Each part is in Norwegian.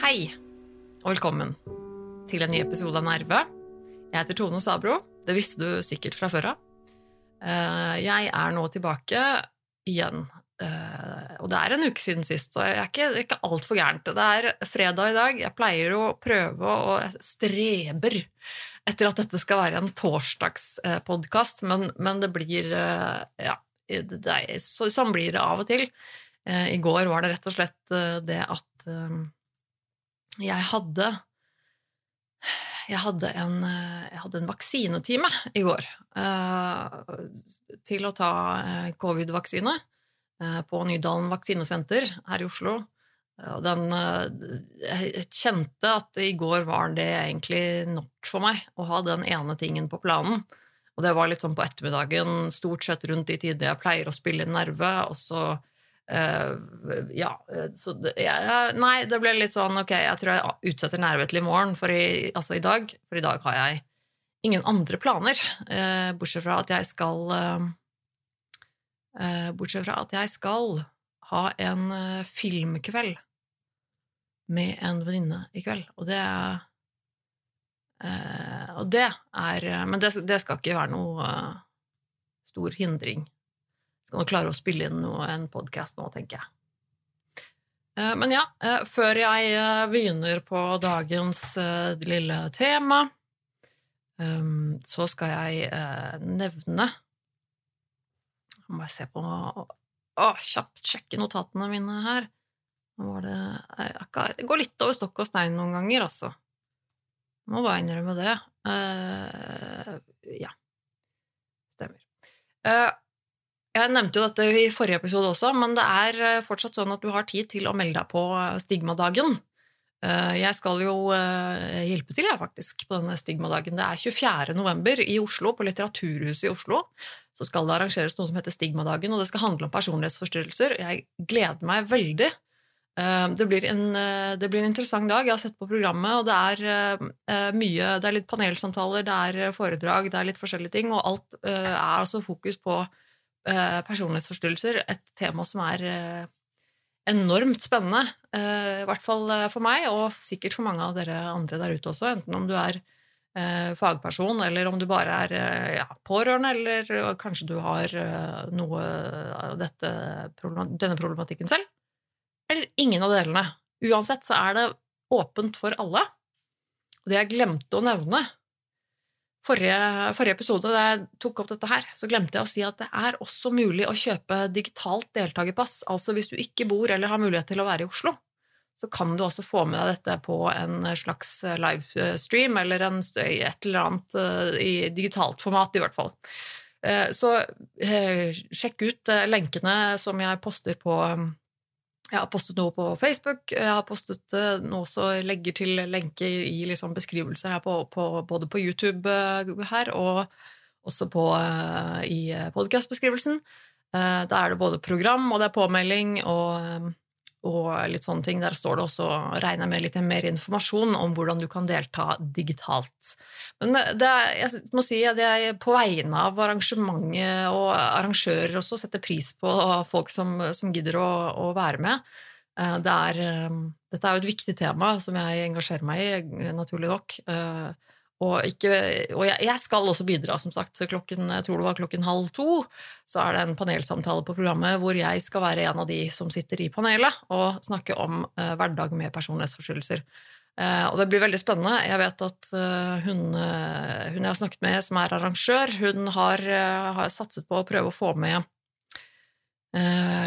Hei, og velkommen til en ny episode av Nerve. Jeg heter Tone Sabro. Det visste du sikkert fra før av. Eh, Jeg er nå tilbake igjen. Eh, Og det er en uke siden sist, så jeg er ikke, ikke altfor gærent. Det er fredag i dag. Jeg pleier å prøve og streber etter at dette skal være en torsdagspodkast, men, men det blir uh, Ja, det så, sånn blir det av og til. Uh, I går var det rett og slett det at jeg hadde jeg hadde, en, jeg hadde en vaksinetime i går til å ta covid-vaksine på Nydalen vaksinesenter her i Oslo. Og den, eh, jeg kjente at i går var det egentlig nok for meg å ha den ene tingen på planen. Og det var litt sånn på ettermiddagen, stort sett rundt de tider jeg pleier å spille nerve, og så uh, ja, så det, jeg, Nei, det ble litt sånn ok, jeg tror jeg utsetter nerve til i morgen, for i, altså i dag, for i dag har jeg ingen andre planer, uh, bortsett fra at jeg skal eh, eh, Bortsett fra at jeg skal ha en eh, filmkveld med en venninne i kveld, og det eh, Og det er Men det, det skal ikke være noe stor hindring skal nok klare å spille inn noe, en podkast nå, tenker jeg. Eh, Men ja, eh, før jeg eh, begynner på dagens eh, lille tema, eh, så skal jeg eh, nevne Jeg må bare se på Å, kjapt sjekke notatene mine her. Nå var det Det går litt over stokk og stein noen ganger, altså. Jeg må bare innrømme det. Uh, ja. Stemmer. Uh, jeg nevnte jo dette i forrige episode også, men det er eh, fortsatt sånn at du har tid til å melde deg på stigmadagen. Jeg skal jo hjelpe til, jeg, faktisk, på denne stigmadagen. Det er 24. november i Oslo, på Litteraturhuset i Oslo. Så skal det arrangeres noe som heter Stigmadagen, og det skal handle om personlighetsforstyrrelser. Jeg gleder meg veldig. Eh, Det blir, en, eh, det blir en interessant dag. Jeg har sett på programmet, og det er eh, mye Det er litt panelsamtaler, det er foredrag, det er litt forskjellige ting, og alt er altså fokus på personlighetsforstyrrelser, et tema som er enormt spennende, i hvert fall for meg, og sikkert for mange av dere andre der ute også, enten om du er fagperson, eller om du bare er eh, ja, pårørende, eller eh, kanskje du har eh, noe av dette, denne problematikken selv, eller ingen av delene. Uansett så er det åpent for alle. Og det jeg glemte å nevne, forrige, forrige episode da jeg tok opp dette her, så glemte jeg å si at det er også mulig å kjøpe digitalt deltakerpass. Altså hvis du ikke bor eller har mulighet til å være i Oslo, så kan du også få med deg dette på en slags livestream eller en, støy- et eller annet eh, i digitalt format, i hvert fall. Eh, Så eh, sjekk ut eh, lenkene som jeg poster på jeg har postet noe på Facebook, jeg har postet eh, noe også legger til lenker i liksom beskrivelser her på, på, både på YouTube eh, her og også på, eh, i podkastbeskrivelsen. Der er det både program, og det er påmelding, og, og litt sånne ting. Der står det også, regner jeg med, litt mer informasjon om hvordan du kan delta digitalt. Men det, jeg må si at jeg på vegne av arrangementet og arrangører også setter pris på folk som, som gidder å, å være med. Eh, Det er, eh, dette er jo et viktig tema som jeg engasjerer meg i, eh, naturlig nok. Og, ikke, og jeg, skal også bidra, som sagt. Klokken, jeg tror det var klokken halv to, så er det en panelsamtale på programmet hvor jeg skal være en av de som sitter i panelet og snakke om eh, hverdag med personlighetsforstyrrelser. Eh, og det blir veldig spennende. Jeg vet at eh, hun, eh, hun jeg har snakket med som er arrangør, hun har, eh, har satset på å prøve å få med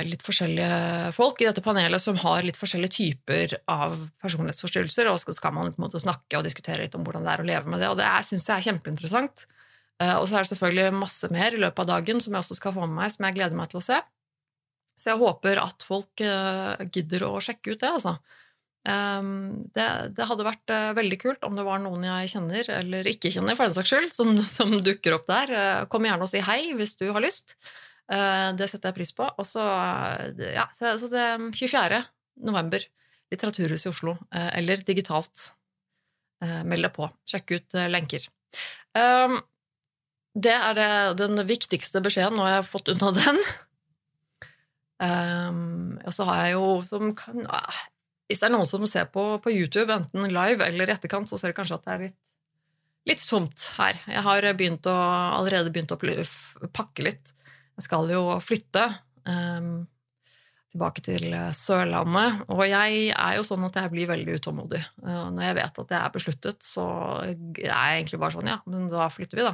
litt forskjellige folk i dette panelet som har litt forskjellige typer av personlighetsforstyrrelser, og så skal man på en måte snakke og diskutere litt om hvordan det er å leve med det, og det syns jeg er kjempeinteressant. Eh, og så er det selvfølgelig masse mer i løpet av dagen som jeg også skal få med meg, som jeg gleder meg til å se. Så jeg håper at folk eh, gidder å sjekke ut det, altså. Um, det, det hadde vært eh, veldig kult om det var noen jeg kjenner, eller ikke kjenner, for den saks skyld, som, som dukker opp der. Eh, kom gjerne og si hei hvis du har lyst. Eh, det setter jeg pris på. Og så, ja, så, det 24. november, Litteraturhuset i Oslo, eh, eller digitalt. Eh, meld deg på. Sjekk ut eh, lenker. Det er det, den viktigste beskjeden. Nå har jeg fått unna den. Og så har jeg jo som kan ah, Hvis det er noen som ser på, på YouTube, enten live eller i etterkant, så ser du kanskje at det er litt, litt tomt her. Jeg har begynt å, allerede begynt å pakke litt. Jeg skal jo flytte um, tilbake til Sørlandet. Og jeg er jo sånn at jeg blir veldig utålmodig. Uh, når jeg vet at det er besluttet, så er jeg egentlig bare sånn Ja, men da flytter vi, da.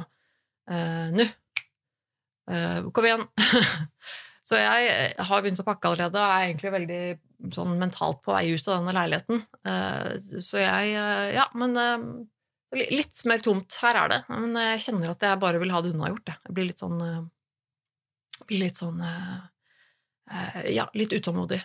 Uh, Nå. Uh, kom igjen. så jeg har begynt å pakke allerede og er egentlig veldig sånn mentalt på vei ut av denne leiligheten. Så jeg Ja, men litt mer tomt. Her er det. Men jeg kjenner at jeg bare vil ha det unnagjort. Jeg blir litt sånn litt sånn Ja, litt utålmodig.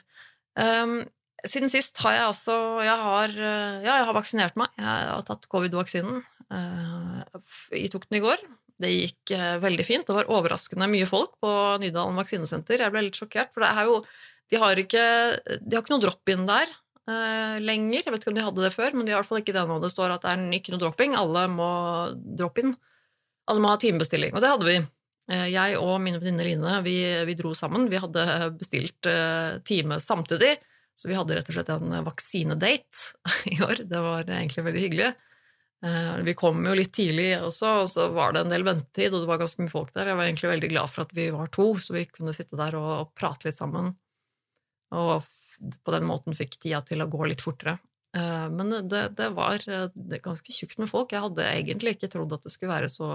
Um, siden sist har jeg altså jeg har, Ja, jeg har vaksinert meg. Jeg har tatt covid-vaksinen. Jeg tok den i går. Det gikk veldig fint. Det var overraskende mye folk på Nydalen vaksinesenter. Jeg ble litt sjokkert, for jo De har ikke, de har ikke noe drop-in der lenger. Jeg vet ikke om de hadde det før, men de har i hvert fall ikke det nå. Det står at det er ikke noe dropping. Alle må drop-in. Alle må ha timebestilling. Og det hadde vi. Eh, jeg og min venninne Line vi, vi, dro sammen. Vi hadde bestilt uh, time samtidig, så vi hadde rett og slett en vaksinedate i år. Det var egentlig veldig hyggelig. Uh, vi kom jo litt tidlig også, og så var det en del ventetid, og det var ganske mye folk der. Jeg var egentlig veldig glad for at vi var to, så vi kunne sitte der og, og prate litt sammen. Og på den måten fikk tida til å gå litt fortere. Men det, det var ganske tjukt med folk. Jeg hadde egentlig ikke trodd at det skulle være så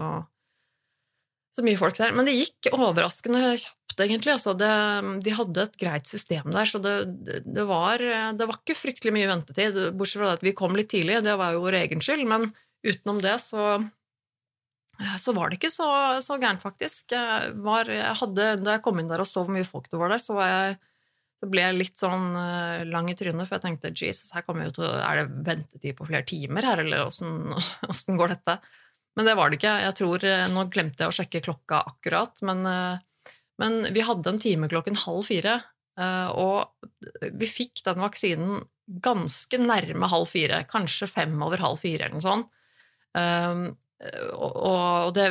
så mye folk der. Men det gikk overraskende kjapt, egentlig. Altså det, de hadde et greit system der, så det, det, var, det, var, ikke fryktelig mye ventetid. Bortsett fra at vi kom litt tidlig, det var jo vår egen skyld, men utenom det så, så var det ikke så, så gærent, faktisk. Jeg var, jeg hadde, da jeg kom inn der og så hvor mye folk det var der, så, var jeg, så ble jeg litt sånn eh, lang i trynet, for jeg tenkte Jesus, her kommer jo til, er det ventetid på flere timer her, eller åssen går dette? Men det var det ikke. Jeg tror, eh, Nå glemte jeg å sjekke klokka akkurat, men, eh, men vi hadde en time klokken halv fire. Eh, og vi fikk den vaksinen ganske nærme halv fire, kanskje fem over halv fire eller noe sånt. Og det,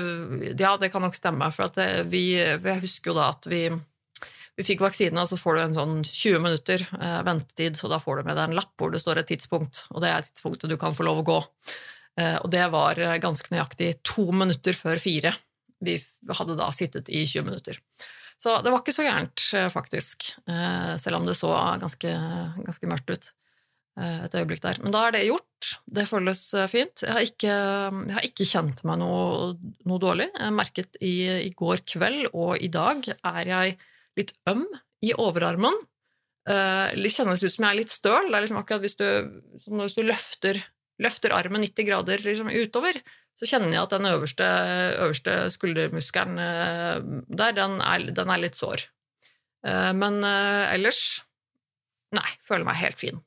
ja, det kan nok stemme, for det, vi, jeg husker jo da at vi, vi fikk vaksinen, og så får du en sånn 20 minutter ventetid, og da får du med deg en lapp hvor det står et tidspunkt, og det er tidspunktet du kan få lov å gå. Eh, og det var eh, ganske nøyaktig to minutter før fire. Vi hadde da sittet i 20 minutter. Så det var ikke så gærent, eh, faktisk, selv om det så ganske, ganske mørkt ut et øyeblikk der. Men da er det gjort. Det føles fint. Jeg har ikke, jeg har ikke kjent meg noe, noe, dårlig. Jeg merket i, i, går kveld og i dag er jeg litt øm i overarmen. Det kjennes ut som jeg er litt støl. Det er liksom akkurat hvis du, hvis du løfter løfter armen 90 grader liksom utover, så kjenner jeg at den øverste, øverste skuldermuskelen eh, der, den er, den er, litt sår. Eh, men eh, ellers Nei, føler meg helt fin.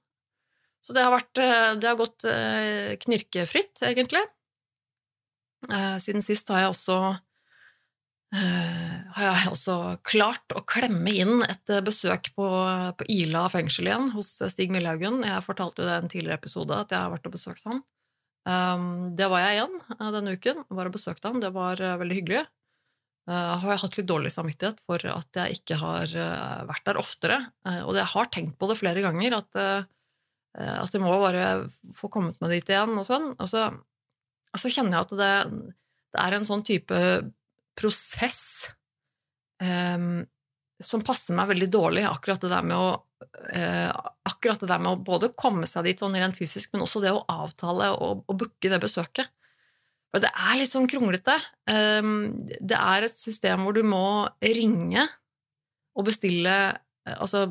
Så det har, vært, det har gått knirkefritt, egentlig. Siden sist har jeg også har jeg også klart å klemme inn et besøk på, på Ila fengsel igjen hos Stig Millhaugen. Jeg fortalte det i en tidligere episode at jeg har vært og besøkt han. Um, det var jeg igjen uh, denne uken. Var og besøkte han. Det var uh, veldig hyggelig. har jeg hatt litt dårlig samvittighet for at jeg ikke har vært der oftere. og jeg har tenkt på det flere ganger, at, at jeg må bare få kommet meg dit igjen. Og sånn. Og så, og så kjenner jeg at det, det er en sånn type prosess um, som passer meg veldig dårlig, akkurat det der med å uh, akkurat det der med å både komme seg dit sånn rent fysisk, men også det å avtale og, og booke det besøket. For det er litt sånn kronglete. Um, det er et system hvor du må ringe og bestille Altså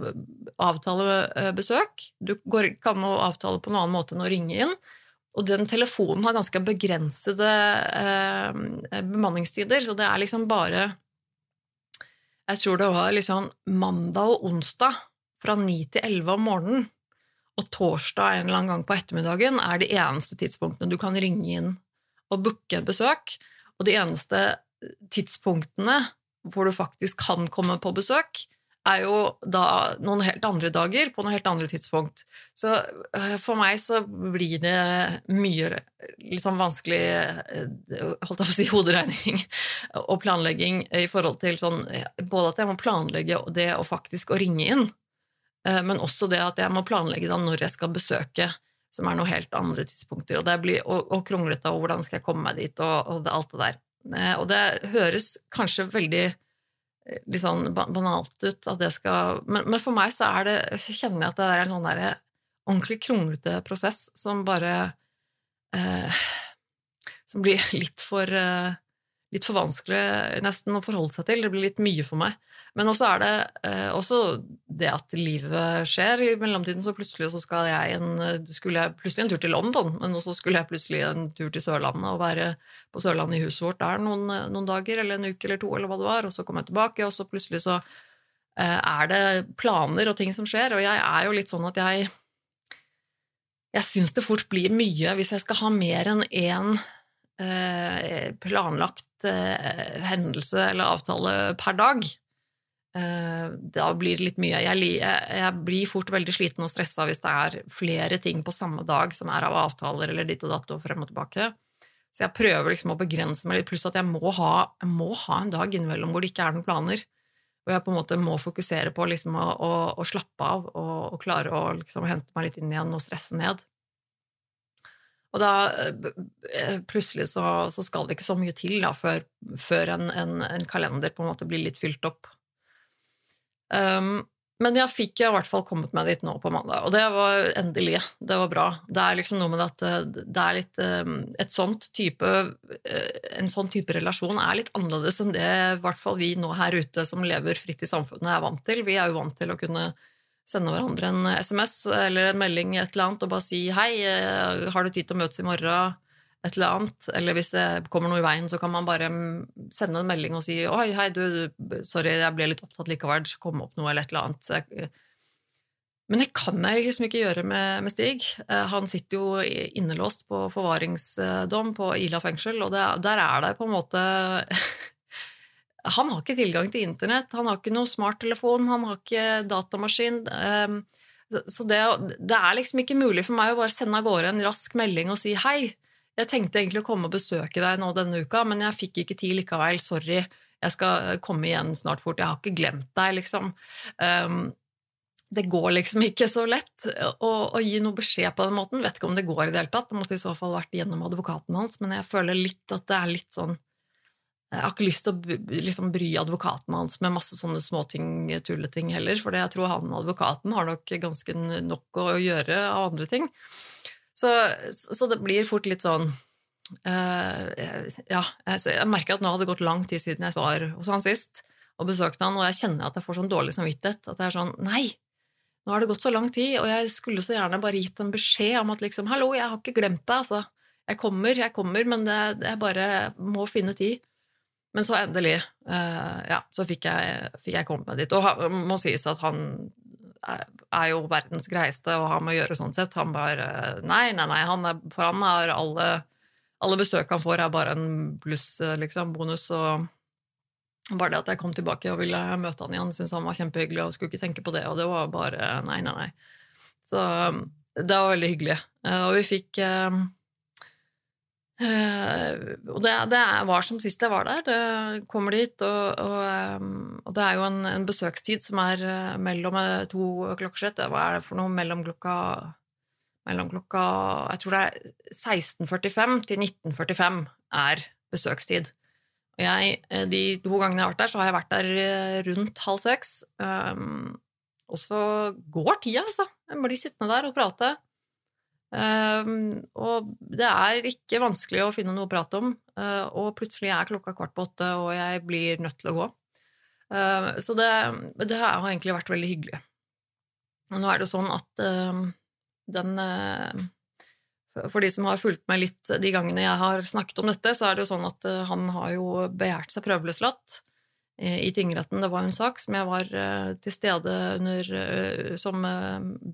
avtale eh, besøk. Du går, kan avtale på en annen måte enn å ringe inn. Og den telefonen har ganske begrensede eh, bemanningstider, så det er liksom bare Jeg tror det var liksom mandag og onsdag fra 9 til 11 om morgenen, og torsdag en eller annen gang på ettermiddagen er de eneste tidspunktene du kan ringe inn og booke besøk, og de eneste tidspunktene hvor du faktisk kan komme på besøk, er jo da noen helt andre dager på noen helt andre tidspunkt. Så eh, for meg så blir det mye liksom vanskelig eh, holdt jeg på å si, hoderegning og planlegging i forhold til sånn Både at jeg må planlegge det å faktisk å ringe inn, eh, men også det at jeg må planlegge da når jeg skal besøke, som er noen helt andre tidspunkter. Og blir og, og kronglete, og hvordan skal jeg komme meg dit, og, og det, alt det der. Og det høres kanskje veldig litt sånn banalt ut at det skal men, men, for meg så er det, så kjenner jeg at det er en sånn der ordentlig kronglete prosess som bare eh, Som blir litt for eh, litt for vanskelig nesten å forholde seg til. Det blir litt mye for meg. Men også er det eh, også det at livet skjer. I mellomtiden så plutselig så skal jeg en, skulle jeg plutselig en tur til London, men også skulle jeg plutselig en tur til Sørlandet og være på Sørlandet i huset vårt der noen, noen, dager eller en uke eller to, eller hva det var, og så kom jeg tilbake, og så plutselig så eh, er det planer og ting som skjer, og jeg er jo litt sånn at jeg jeg syns det fort blir mye hvis jeg skal ha mer enn én eh, planlagt eh, hendelse eller avtale per dag. Eh, da blir det litt mye. Jeg, jeg, blir fort veldig sliten og stressa hvis det er flere ting på samme dag som er av avtaler eller ditt og datt og frem og tilbake. Så jeg prøver liksom å begrense meg litt, pluss at jeg må, ha, jeg må ha en dag innimellom hvor det ikke er noen planer. Og jeg på en måte må fokusere på liksom å, å, å, slappe av og, og klare å liksom hente meg litt inn igjen og stresse ned. Og da eh, plutselig så, så skal det ikke så mye til da, før, før en, en, en kalender på en måte blir litt fylt opp. Um, men jeg fikk i hvert fall kommet meg dit nå på mandag, og det var endelig. Det var bra. Det er liksom noe med at eh, det er litt ehm, et sånt type, eh, En sånn type relasjon er litt annerledes enn det i hvert fall vi nå her ute som lever fritt i samfunnet, er vant til. Vi er jo vant til å kunne sende hverandre en SMS eller en melding et eller annet og bare si 'hei, eh, har du tid til å møtes i morgen'? Et eller annet, eller hvis det kommer noe i veien, så kan man bare sende en melding og si 'oi, hei, du, sorry, jeg ble litt opptatt likevel, så kom opp noe', eller et eller annet. Jeg, men det kan jeg liksom ikke gjøre med, med, Stig. Eh, han sitter jo innelåst på forvaringsdom på Ila fengsel, og det, der er det på en måte Han har ikke tilgang til internett, han har ikke noe smarttelefon, han har ikke datamaskin. Ehm, så det, det er liksom ikke mulig for meg å bare sende av gårde en rask melding og si 'hei'. Jeg tenkte egentlig å komme og besøke deg nå denne uka, men jeg fikk ikke tid likevel. Sorry. Jeg skal komme igjen snart fort. Jeg har ikke glemt deg, liksom. Um, det går liksom ikke så lett å, å, gi noe beskjed på den måten. Vet ikke om det går i det hele tatt. Det måtte i så fall vært gjennom advokaten hans, men jeg føler litt at det er litt sånn Jeg har ikke lyst til å liksom, bry advokaten hans med masse sånne småting, tulleting heller, for jeg tror han advokaten har nok ganske nok å gjøre av andre ting. Så, så det blir fort litt sånn uh, Ja, jeg, merker at nå hadde det gått lang tid siden jeg var hos han sist og besøkte han, og jeg kjenner at jeg får sånn dårlig samvittighet. At jeg er sånn Nei! Nå har det gått så lang tid, og jeg skulle så gjerne bare gitt en beskjed om at liksom Hallo, jeg har ikke glemt deg, altså. Jeg kommer, jeg kommer, men det, jeg bare må finne tid. Men så endelig, uh, ja, så fikk jeg, fikk jeg kommet meg dit. Og det må sies at han er jo verdens greieste å ha med å gjøre sånn sett. Han bare Nei, nei, nei, han er, for han er alle, alle besøk han får, er bare en pluss, liksom, bonus. og bare det at jeg kom tilbake og ville møte han igjen, syntes han var kjempehyggelig og skulle ikke tenke på det, og det var bare nei, nei, nei. Så det var veldig hyggelig. Og vi fikk eh, Uh, og det, det, var som sist jeg var der. Det kommer dit, og, og, um, og det er jo en, en, besøkstid som er uh, mellom to klokkeslett. Hva er det for noe mellom klokka, mellom klokka Jeg tror det er 16.45 til 19.45 er besøkstid. Og jeg, de to gangene jeg har vært der, så har jeg vært der rundt halv seks. Um, og så går tida, altså. Jeg blir sittende der og prate. Um, og det er ikke vanskelig å finne noe å prate om, uh, og plutselig er klokka kvart på åtte, og jeg blir nødt til å gå. Uh, så det, det, har egentlig vært veldig hyggelig. Og nå er det jo sånn at uh, den For de som har fulgt meg litt de gangene jeg har snakket om dette, så er det jo sånn at han har jo begjært seg prøveløslatt i tingretten. Det var en sak som jeg var til stede under, som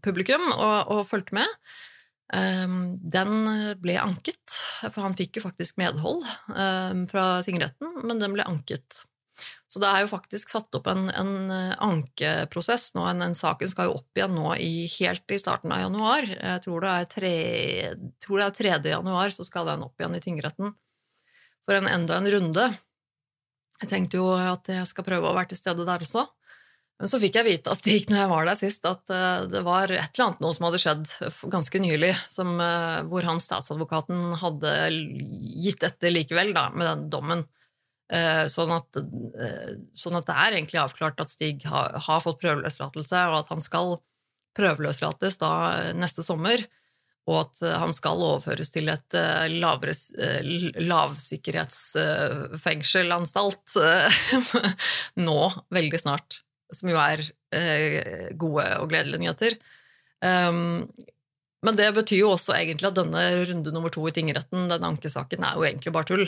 publikum og, og fulgte med. Ehm, den ble anket, for han fikk jo faktisk medhold ehm, fra tingretten, men den ble anket. Så det er jo faktisk satt opp en, en ankeprosess nå. En, en saken skal jo opp igjen nå i, helt i starten av januar. Jeg tror det, er 3, tror det er 3. januar, så skal den opp igjen i tingretten for en enda en runde. Jeg tenkte jo at jeg skal prøve å være til stede der også. Men så fikk jeg vite av Stig når jeg var der sist, at eh, det var et eller annet noe som hadde skjedd ganske nylig, som, eh, hvor han statsadvokaten hadde gitt etter likevel, da, med den dommen. Eh, sånn at, sånn at, det er egentlig avklart at Stig har, har fått prøveløslatelse, og at han skal prøveløslates da neste sommer og at han skal overføres til et lavere, lavsikkerhetsfengselanstalt nå, veldig snart som jo er eh, gode og gledelige nyheter. Um, men det betyr jo også egentlig at denne runde nummer to i tingretten, den ankesaken, er jo egentlig bare tull.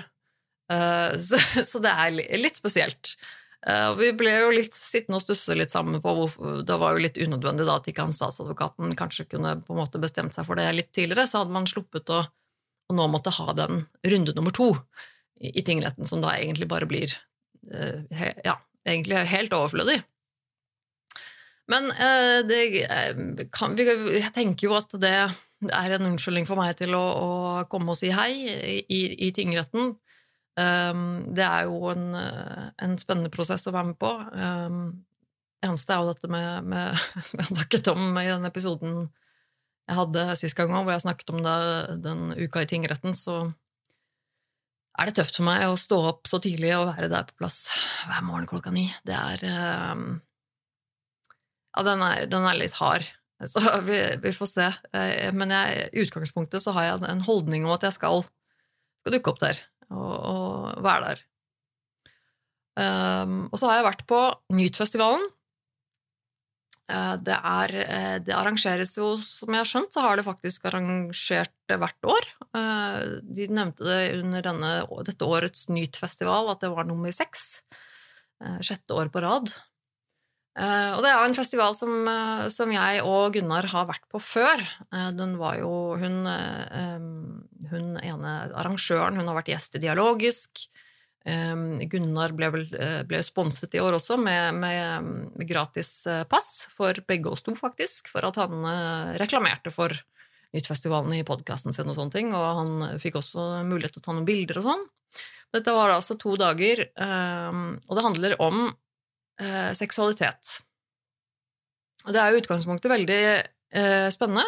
Uh, så, så, det er litt spesielt. Uh, vi ble jo litt sittende og stusse litt sammen på hvorfor Det var jo litt unødvendig da at ikke han statsadvokaten kanskje kunne på en måte bestemt seg for det litt tidligere, så hadde man sluppet å og nå måtte ha den runde nummer to i, i tingretten, som da egentlig bare blir uh, he, ja, egentlig helt overflødig. Men uh, det eh, kan, jeg tenker jo at det er en unnskyldning for meg til å, å komme og si hei i, i tingretten. Um, det er jo en, en, spennende prosess å være med på. Um, det eneste er jo dette med, med, som jeg snakket om i den episoden jeg hadde sist gang hvor jeg snakket om det den uka i tingretten, så er det tøft for meg å stå opp så tidlig og være der på plass hver morgen klokka ni. Det er um, ja, den er, den er litt hard. Så vi, vi, får se. Eh, men i utgangspunktet så har jeg en holdning om at jeg skal, skal dukke opp der og, og være der. Um, og så har jeg vært på Nytfestivalen. Uh, det, er, uh, det arrangeres jo, som jeg har skjønt, så har det faktisk arrangert det hvert år. De nevnte det under denne, dette årets Nytfestival at det var nummer seks. Sjette år på rad. Uh, og det er en festival som, uh, som, jeg og Gunnar har vært på før. Uh, den var jo hun, hun ene arrangøren, hun har vært gjest i Dialogisk. Gunnar ble, vel, ble sponset i år også med, med, med gratis pass for begge oss to, faktisk, for at han reklamerte for Nyttfestivalen i podkasten sin og sånne ting, og han fikk også mulighet til å ta noen bilder og sånn. Dette var altså to dager, og det handler om eh, seksualitet. Og det er jo utgangspunktet veldig eh, spennende.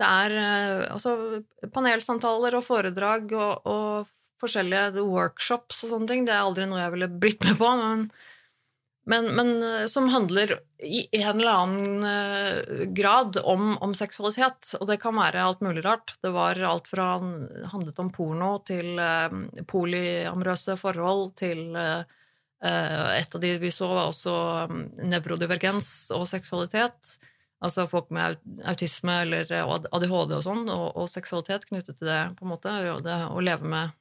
Det er eh, altså panelsamtaler og foredrag og, og, forskjellige workshops og sånne ting. Det er aldri noe jeg ville blitt med på, men, men, men eh, som handler i en eller annen eh, grad om, om, seksualitet. Og det kan være alt mulig rart. Det var alt fra handlet om porno til eh, polyamorøse forhold til eh, et av de vi så, var også mm, nevrodivergens og seksualitet. Altså folk med autisme eller ADHD og sånn, og, og, seksualitet knyttet til det, på en måte. Og det å leve med,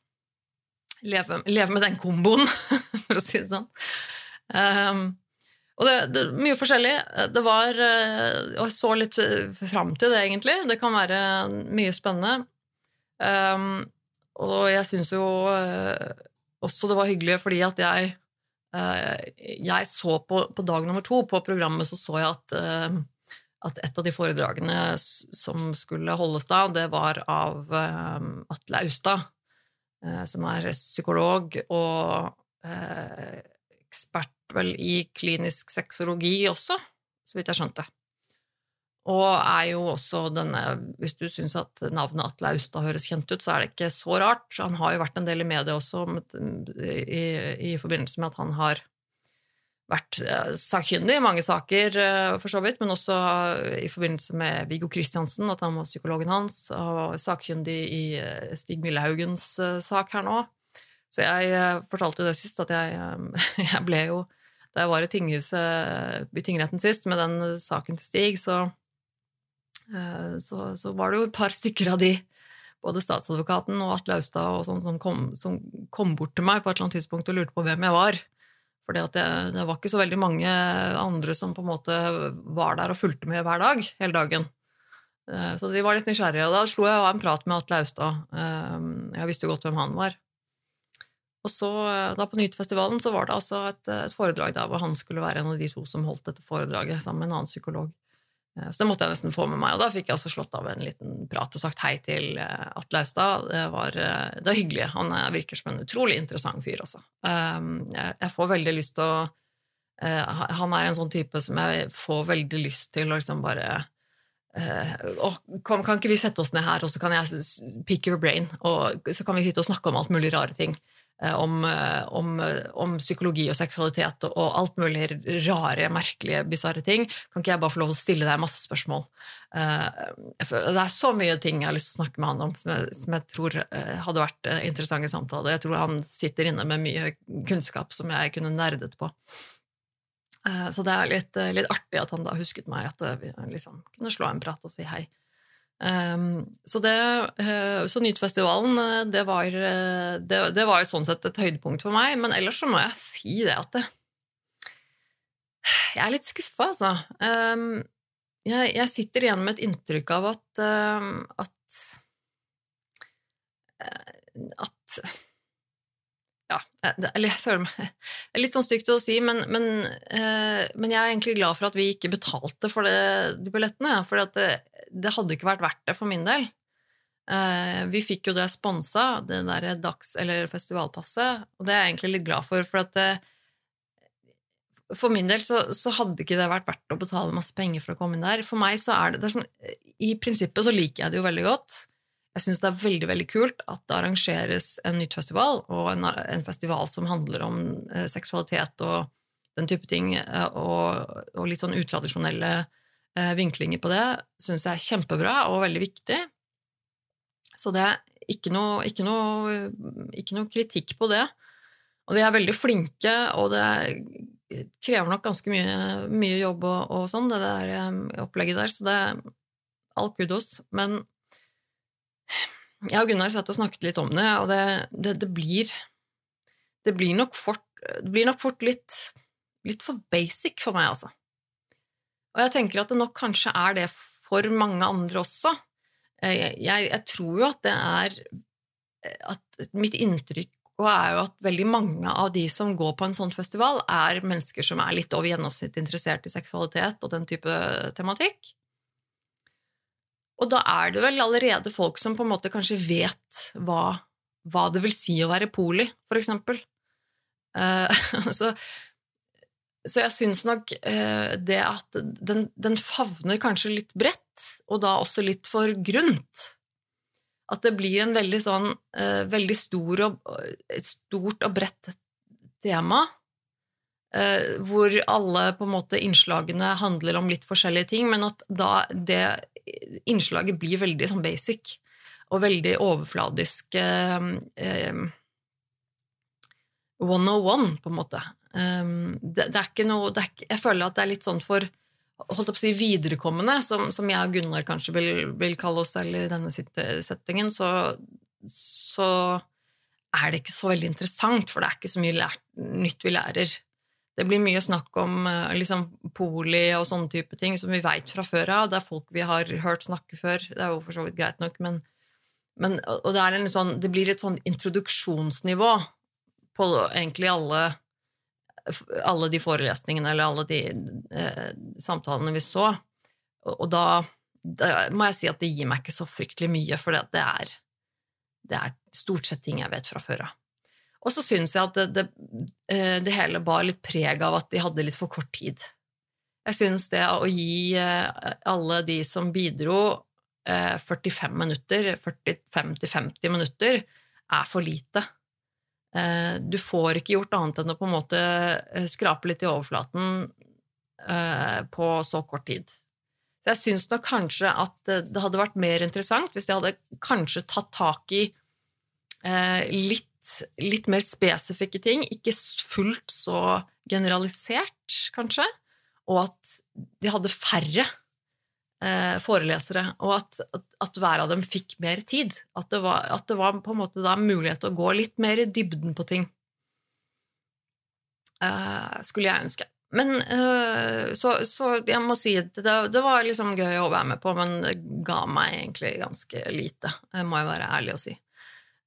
leve, leve med den komboen, for å si det sånn. Um, og det, det, mye forskjellig. Det var eh, Og jeg så litt fram til det, egentlig. Det kan være mye spennende. Um, og jeg syns jo også det var hyggelig fordi at jeg Eh, jeg så på, på, dag nummer to på programmet så så jeg at, eh, at et av de foredragene som skulle holdes da, det var av eh, Atle Austad, som er psykolog og ekspert vel i klinisk sexologi også, så vidt jeg skjønte. Og er jo også denne Hvis du syns at navnet Atle Austad høres kjent ut, så er det ikke så rart. Han har jo vært en del i media også i, i forbindelse med at han har vært eh, sakkyndig i mange saker, eh, for så vidt, men også i forbindelse med Viggo Kristiansen, at han var psykologen hans, og sakkyndig i eh, Stig Millehaugens sak her nå. Så jeg fortalte jo det sist, at jeg, jeg ble jo Da jeg var i tinghuset i tingretten sist med den saken til Stig, så Eh, så, så, var det jo et par stykker av de, både statsadvokaten og Atle Austad, og sånn, som, kom, som, kom, bort til meg på et eller annet tidspunkt og lurte på hvem jeg var. For det, var ikke så veldig mange andre som på en måte var der og fulgte med hver dag, hele dagen. Eh, så de var litt nysgjerrige, og da slo jeg av en prat med Atle Austad. Eh, jeg visste jo godt hvem han var. Og så, da på Nytfestivalen så var det altså et, et foredrag der hvor han skulle være en av de to som holdt dette foredraget sammen med en annen psykolog. Eh, så det måtte jeg nesten få med meg, og da fikk jeg altså slått av en liten prat og sagt hei til eh, Atle Austad. Det var, eh, det var hyggelig. Han virker som en utrolig interessant fyr, altså. Jeg får veldig lyst til å Han er en sånn type som jeg får veldig lyst til å liksom bare Uh, kan, kan ikke vi sette oss ned her, og så kan jeg pick your brain, og så kan vi sitte og snakke om alt mulig rare ting. Eh, om, eh, om, eh, om, psykologi og seksualitet og, alt mulig rare, merkelige, bisarre ting. Kan ikke jeg bare få lov å stille deg masse spørsmål? det er så mye ting jeg har lyst til å snakke med han om som jeg, som jeg tror hadde vært interessante samtaler. Jeg tror han sitter inne med mye kunnskap som jeg kunne nerdet på. Så det er litt, litt artig at han da husket meg, at vi liksom kunne slå en prat og si hei. Um, så, det, uh, så Nytfestivalen, eh, det var, uh, det, det var sånn sett et høydepunkt for meg, men ellers så må jeg si det at det, Jeg er litt skuffa, altså. Um, jeg, jeg, sitter igjen med et inntrykk av at uh, at, at ja, eller jeg føler meg Det er litt sånn stygt å si, men, men, eh, men, jeg er egentlig glad for at vi ikke betalte for det, de billettene. For det, det, hadde ikke vært verdt det for min del. Eh, vi fikk jo det sponsa, det der dags- eller festivalpasset, og det er jeg egentlig litt glad for. For at det, for min del så, så, hadde ikke det vært verdt å betale masse penger for å komme inn der. For meg så er det, det er sånn, I prinsippet så liker jeg det jo veldig godt. Jeg syns det er veldig veldig kult at det arrangeres en nytt festival, og en, en festival som handler om eh, seksualitet og den type ting, eh, og, og, litt sånn utradisjonelle eh, vinklinger på det, syns jeg er kjempebra og veldig viktig. Så det er ikke noe, ikke noe, ikke noe kritikk på det. Og de er veldig flinke, og det krever nok ganske mye, mye jobb og, og, sånn, det der um, opplegget der, så det er all kudos. Men jeg og Gunnar satt og snakket litt om det, og det, det, det blir Det blir nok fort, blir nok fort litt, litt, for basic for meg, altså. Og jeg tenker at det nok kanskje er det for mange andre også. Jeg, jeg, jeg tror jo at det er at Mitt inntrykk er jo at veldig mange av de som går på en sånn festival, er mennesker som er litt over gjennomsnittet interessert i seksualitet og den type tematikk. Og da er det vel allerede folk som på en måte kanskje vet hva, hva det vil si å være poli, for eksempel. Uh, så, så, jeg syns nok uh, det at den, den, favner kanskje litt bredt, og da også litt for grunt. At det blir en veldig sånn uh, veldig stor og, et stort og bredt tema. Hvor alle på en måte innslagene handler om litt forskjellige ting, men at da det innslaget blir veldig sånn basic og veldig overfladisk eh, eh, one on one, på en måte. Um, det, det, er ikke noe er ikke, Jeg føler at det er litt sånn for holdt opp å si viderekommende, som, som jeg og Gunnar kanskje vil, vil, kalle oss selv i denne settingen, så, så, er det ikke så veldig interessant, for det er ikke så mye lært, nytt vi lærer. Det blir mye snakk om eh, liksom, poli og sånne type ting som vi veit fra før av. Det er folk vi har hørt snakke før. Det er jo for så vidt greit nok, men, men Og det, sånn, det, blir et sånn introduksjonsnivå på egentlig alle, alle de forelesningene eller alle de eh, samtalene vi så. Og, og da, da, må jeg si at det gir meg ikke så fryktelig mye, for det er, det er stort sett ting jeg vet fra før av. Og så syns jeg at det, det, eh, det, hele bar litt preg av at de hadde litt for kort tid. Jeg syns det å gi eh, alle de som bidro, 45 eh, minutter, 45-50 minutter, er for lite. Du får ikke gjort annet enn å på en måte skrape litt i overflaten på så kort tid. Så jeg syns nok kanskje at det hadde vært mer interessant hvis de hadde kanskje tatt tak i litt litt mer spesifikke ting, ikke fullt så generalisert, kanskje, og at de hadde færre eh, forelesere, og at, at, at, hver av dem fikk mer tid. At det var, at det var på en måte da mulighet til å gå litt mer i dybden på ting. Eh, skulle jeg ønske. Men uh, så, så, jeg må si at det, det, var liksom gøy å være med på, men det ga meg egentlig ganske lite, må jeg være ærlig å si.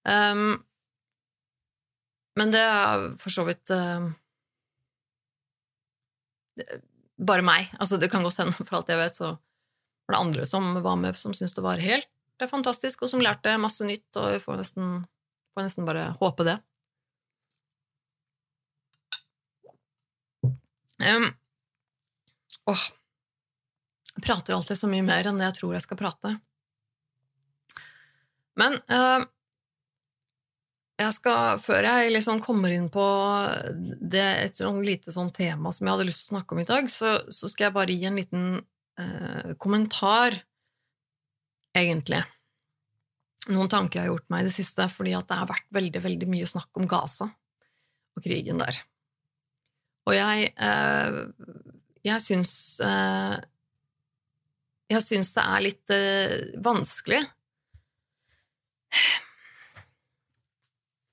Um, men det er for så vidt uh, bare meg. Altså, det kan godt hende, for alt jeg vet, så var det andre som var med, som syntes det var helt fantastisk, og som lærte masse nytt, og vi får nesten, får nesten bare håpe det. Um, åh, jeg prater alltid så mye mer enn det jeg tror jeg skal prate. Men uh, jeg skal, før jeg liksom kommer inn på det, et sånn lite sånn tema som jeg hadde lyst til å snakke om i dag, så, så skal jeg bare gi en liten eh, kommentar, egentlig. Noen tanker jeg har gjort meg i det siste, fordi det har vært veldig, veldig mye snakk om Gaza og krigen der. Og jeg eh, jeg syns eh, Jeg syns det er litt eh, vanskelig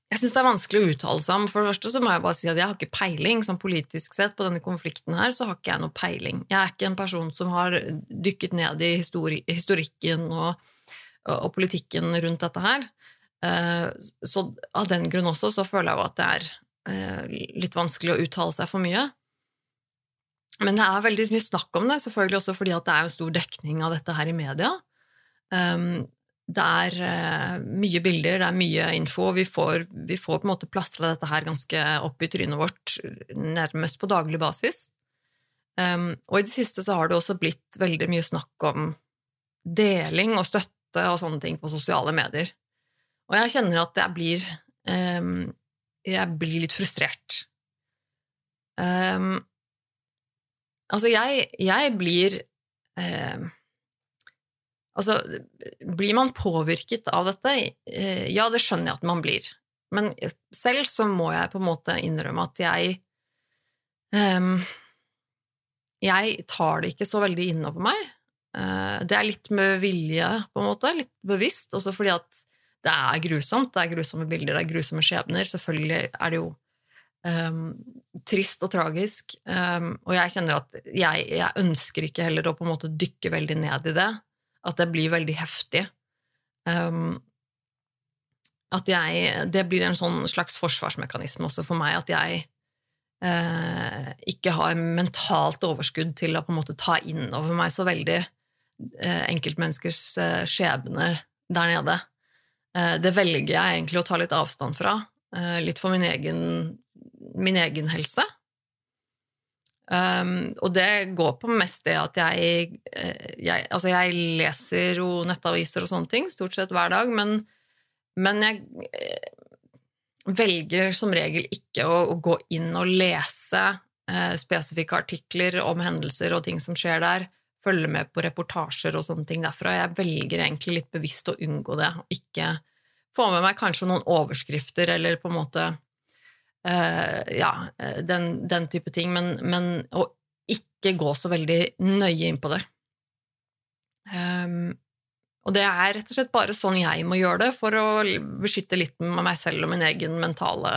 jeg syns det er vanskelig å uttale seg om. For det første så må jeg bare si at jeg har ikke peiling som politisk sett på denne konflikten her, så har ikke jeg noe peiling. Jeg er ikke en person som har dykket ned i histori historikken og, og, politikken rundt dette her. Eh, så av den grunn også så føler jeg jo at det er eh, litt vanskelig å uttale seg for mye. Men det er veldig mye snakk om det, selvfølgelig også fordi at det er en stor dekning av dette her i media. Um, det er uh, mye bilder, det er mye info, vi får, vi får på en måte plastra dette her ganske opp i trynet vårt nærmest på daglig basis. Um, og i det siste så har det også blitt veldig mye snakk om deling og støtte og sånne ting på sosiale medier. Og jeg kjenner at jeg blir um, Jeg blir litt frustrert. Um, altså, jeg, jeg blir Altså, blir man påvirket av dette? Eh, ja, det skjønner jeg at man blir. Men selv så må jeg på en måte innrømme at jeg um, Jeg tar det ikke så veldig innover meg. Uh, det er litt med vilje, på en måte, litt bevisst, også fordi at det er grusomt. Det er grusomme bilder, det er grusomme skjebner. Selvfølgelig er det jo um, trist og tragisk, um, og jeg kjenner at jeg, jeg ønsker ikke heller å på en måte dykke veldig ned i det. At det blir veldig heftig. Um, at jeg Det blir en sånn slags forsvarsmekanisme også for meg, at jeg eh, ikke har mentalt overskudd til å på en måte ta inn over meg så veldig eh, enkeltmenneskers eh, skjebner der nede. Eh, det velger jeg egentlig å ta litt avstand fra, eh, litt for min egen, min egen helse. Um, og det går på mest det at jeg, eh, jeg, Altså, jeg leser jo nettaviser og sånne ting stort sett hver dag, men, men jeg eh, velger som regel ikke å, å gå inn og lese eh, spesifikke artikler om hendelser og ting som skjer der, følge med på reportasjer og sånne ting derfra. Jeg velger egentlig litt bevisst å unngå det, ikke få med meg kanskje noen overskrifter eller på en måte ja, eh, den, den, type ting, men, men, å ikke gå så veldig nøye inn på det. Um, og det er rett og slett bare sånn jeg må gjøre det for å beskytte litt med meg selv og min egen mentale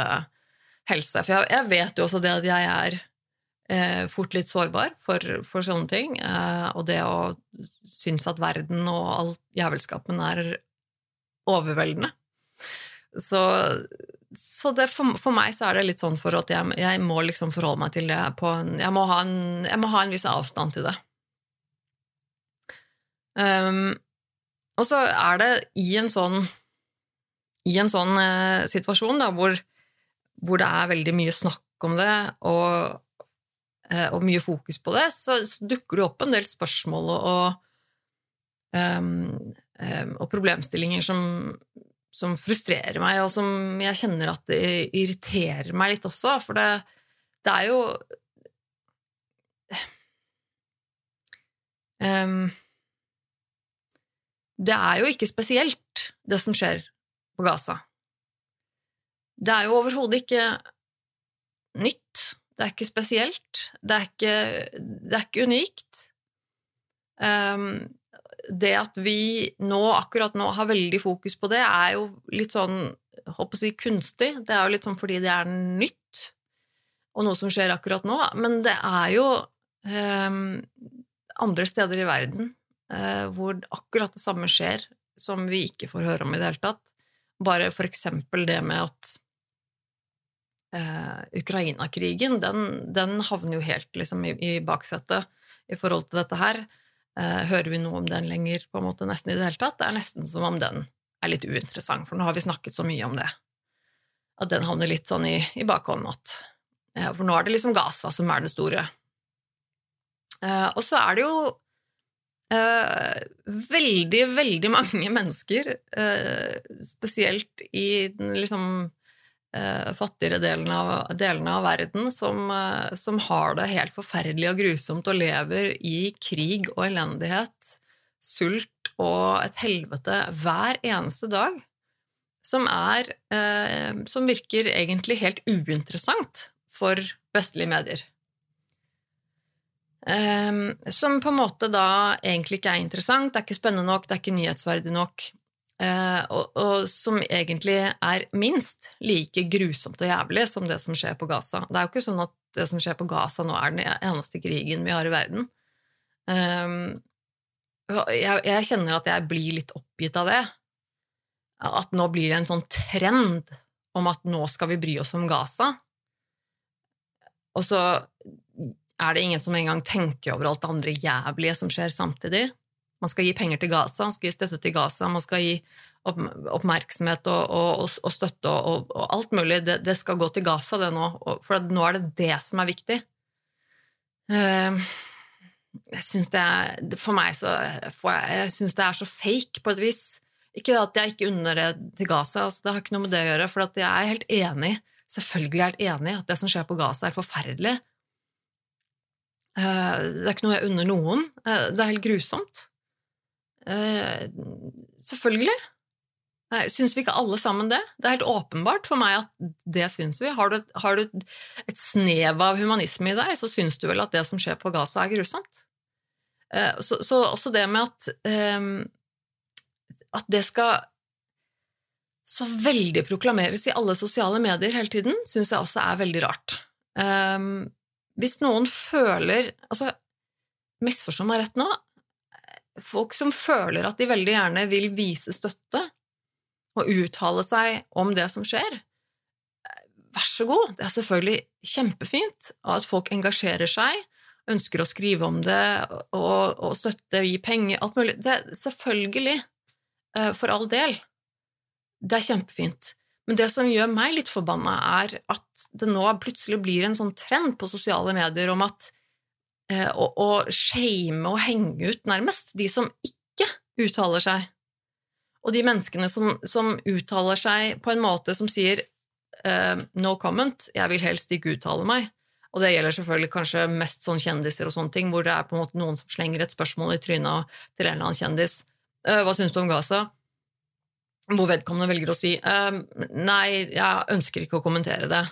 helse. For jeg, jeg vet jo også det at jeg er uh, fort litt sårbar for, for sånne ting. Uh, og det å synes at verden og all jævelskapen er overveldende. Så så det, for, for, meg så er det litt sånn for at jeg, jeg må liksom forholde meg til det en jeg, må en jeg, må ha en, viss avstand til det. Um, og så er det i en sånn i en sånn eh, situasjon da, hvor, hvor, det er veldig mye snakk om det og, eh, og mye fokus på det, så, så, dukker det opp en del spørsmål og, um, um, og problemstillinger som, som frustrerer meg, og som jeg kjenner at det irriterer meg litt også, for det, det er jo um, Det er jo ikke spesielt, det som skjer på Gaza. Det er jo overhodet ikke nytt. Det er ikke spesielt. Det er ikke, det er ikke unikt. Um, det at vi nå, akkurat nå, har veldig fokus på det, er jo litt sånn håper å si kunstig. Det er jo litt sånn fordi det er nytt, og noe som skjer akkurat nå. Men det er jo eh, andre steder i verden eh, hvor akkurat det samme skjer, som vi ikke får høre om i det hele tatt. Bare for eksempel det med at eh, Ukraina-krigen, den, den, havner jo helt liksom, i, i baksetet i forhold til dette her. Eh, hører vi noe om den lenger, på en måte nesten i det hele tatt? Det er nesten som om den er litt uinteressant, for nå har vi snakket så mye om det. At den havner litt sånn i, i bakhånden at For nå er det liksom Gaza som er det store. Eh, og så er det jo eh, veldig, veldig mange mennesker, spesielt i den liksom fattigere delene av, delene av, verden, som, som har det helt forferdelig og grusomt og lever i krig og elendighet, sult og et helvete hver eneste dag, som er eh, Som virker egentlig helt uinteressant for vestlige medier. Um, som på en måte da egentlig ikke er interessant, det er ikke spennende nok, det er ikke nyhetsverdig nok, og, og, som egentlig er minst like grusomt og jævlig som det som skjer på Gaza. Det er jo ikke sånn at det som skjer på Gaza nå, er den eneste krigen vi har i verden. Um, jeg, jeg, kjenner at jeg blir litt oppgitt av det. At nå blir det en sånn trend om at nå skal vi bry oss om Gaza. Og så er det ingen som engang tenker over alt det andre jævlige som skjer samtidig. Man skal gi penger til Gaza, man skal gi støtte til Gaza, man skal gi oppmerksomhet og, og, og støtte og, og, alt mulig. Det, det, skal gå til Gaza, det nå. For nå er det det som er viktig. Uh, jeg syns det er For meg så jeg, jeg synes det er så fake, på et vis. Ikke at jeg ikke unner det til Gaza, altså, det har ikke noe med det å gjøre. For jeg er helt enig, selvfølgelig helt enig, at det som skjer på Gaza, er forferdelig. Eh, det er ikke noe jeg unner noen. Eh, det er helt grusomt. Eh, selvfølgelig. Syns vi ikke alle sammen det? Det er helt åpenbart for meg at det syns vi. Har du, har du et snev av humanisme i deg, så syns du vel at det som skjer på Gaza, er grusomt. Uh, så, så også det med at um, at det skal så veldig proklameres i alle sosiale medier hele tiden, syns jeg også er veldig rart. Um, hvis noen føler Altså, misforstå meg rett nå. Folk som føler at de veldig gjerne vil vise støtte, og uttale seg om det som skjer. Vær så god, det er selvfølgelig kjempefint at folk engasjerer seg, ønsker å skrive om det og, og støtte, gi penger, alt mulig. Det er selvfølgelig, eh, for all del. Det er kjempefint. Men det som gjør meg litt forbanna, er at det nå plutselig blir en sånn trend på sosiale medier om at eh, å, å shame og henge ut, nærmest, de som ikke uttaler seg og de menneskene som, som, uttaler seg på en måte som sier uh, no comment, jeg vil helst ikke uttale meg. Og det gjelder selvfølgelig kanskje mest sånn kjendiser og sånne ting, hvor det er på en måte noen som slenger et spørsmål i trynet til en eller annen kjendis. Uh, hva syns du om Gaza? Hvor vedkommende velger å si nei, jeg ønsker ikke å kommentere det.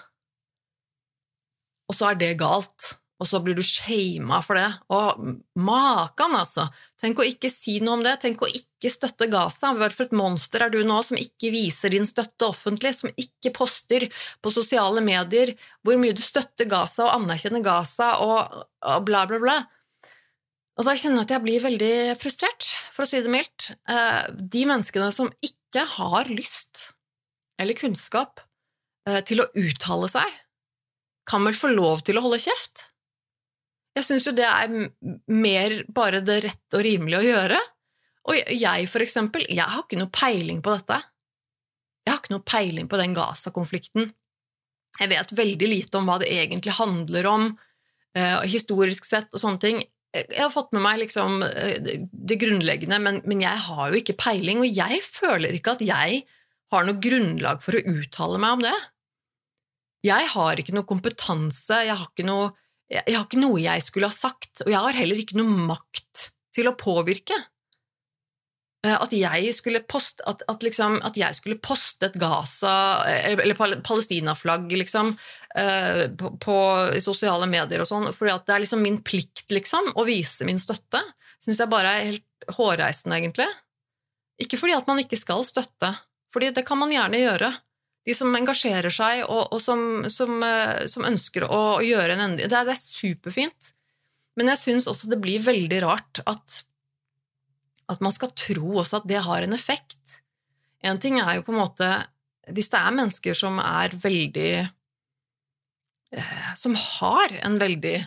Og så er det galt og så blir du shama for det. Og makan, altså! Tenk å ikke si noe om det, tenk å ikke støtte Gaza. Hva for et monster er du nå som ikke viser din støtte offentlig, som ikke poster på sosiale medier hvor mye du støtter Gaza og anerkjenner Gaza og, og bla, bla, bla. Og da kjenner jeg at jeg blir veldig frustrert, for å si det mildt. Eh, de menneskene som ikke har lyst eller kunnskap eh, til å uttale seg, kan vel få lov til å holde kjeft? Jeg syns jo det er mer bare det rette og rimelige å gjøre. Og jeg, for eksempel, jeg har ikke noe peiling på dette. Jeg har ikke noe peiling på den Gaza-konflikten. Jeg vet veldig lite om hva det egentlig handler om, uh, historisk sett og sånne ting. Jeg har fått med meg liksom uh, det grunnleggende, men, men, jeg har jo ikke peiling, og jeg føler ikke at jeg har noe grunnlag for å uttale meg om det. Jeg har ikke noe kompetanse, jeg har ikke noe jeg har ikke noe jeg skulle ha sagt, og jeg har heller ikke noe makt til å påvirke. Eh, at jeg poste, at, at, liksom, at jeg skulle poste et Gaza eh, eller Palestina-flagg liksom, eh, på, på, sosiale medier og sånn, fordi det er liksom min plikt liksom, å vise min støtte, syns jeg bare er helt hårreisende, egentlig. Ikke fordi at man ikke skal støtte, fordi det kan man gjerne gjøre de som engasjerer seg, og, og som, som, eh, som, ønsker å, gjøre en endring. Det det er superfint. Men jeg syns også det blir veldig rart at, at man skal tro også at det har en effekt. En ting er jo på en måte Hvis det er mennesker som er veldig eh, som har en veldig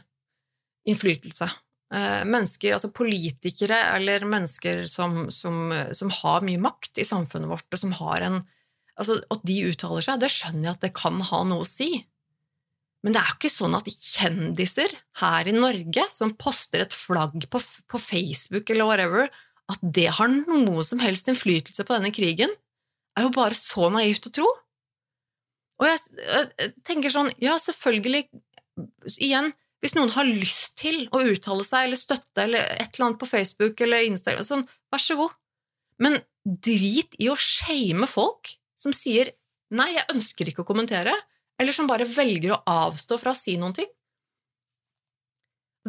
innflytelse. Eh, mennesker, altså politikere eller mennesker som, som, har mye makt i samfunnet vårt, og som har en altså At de uttaler seg, det skjønner jeg at det kan ha noe å si. Men det er jo ikke sånn at kjendiser her i Norge som poster et flagg på, på Facebook eller whatever, at det har noe som helst innflytelse på denne krigen, er jo bare så naivt å tro. Og jeg, jeg tenker sånn, ja, selvfølgelig, igjen, hvis noen har lyst til å uttale seg eller støtte eller et eller annet på Facebook eller Instagram, sånn, vær så god. Men drit i å shame folk som sier 'nei, jeg ønsker ikke å kommentere', eller som bare velger å avstå fra å si noen ting.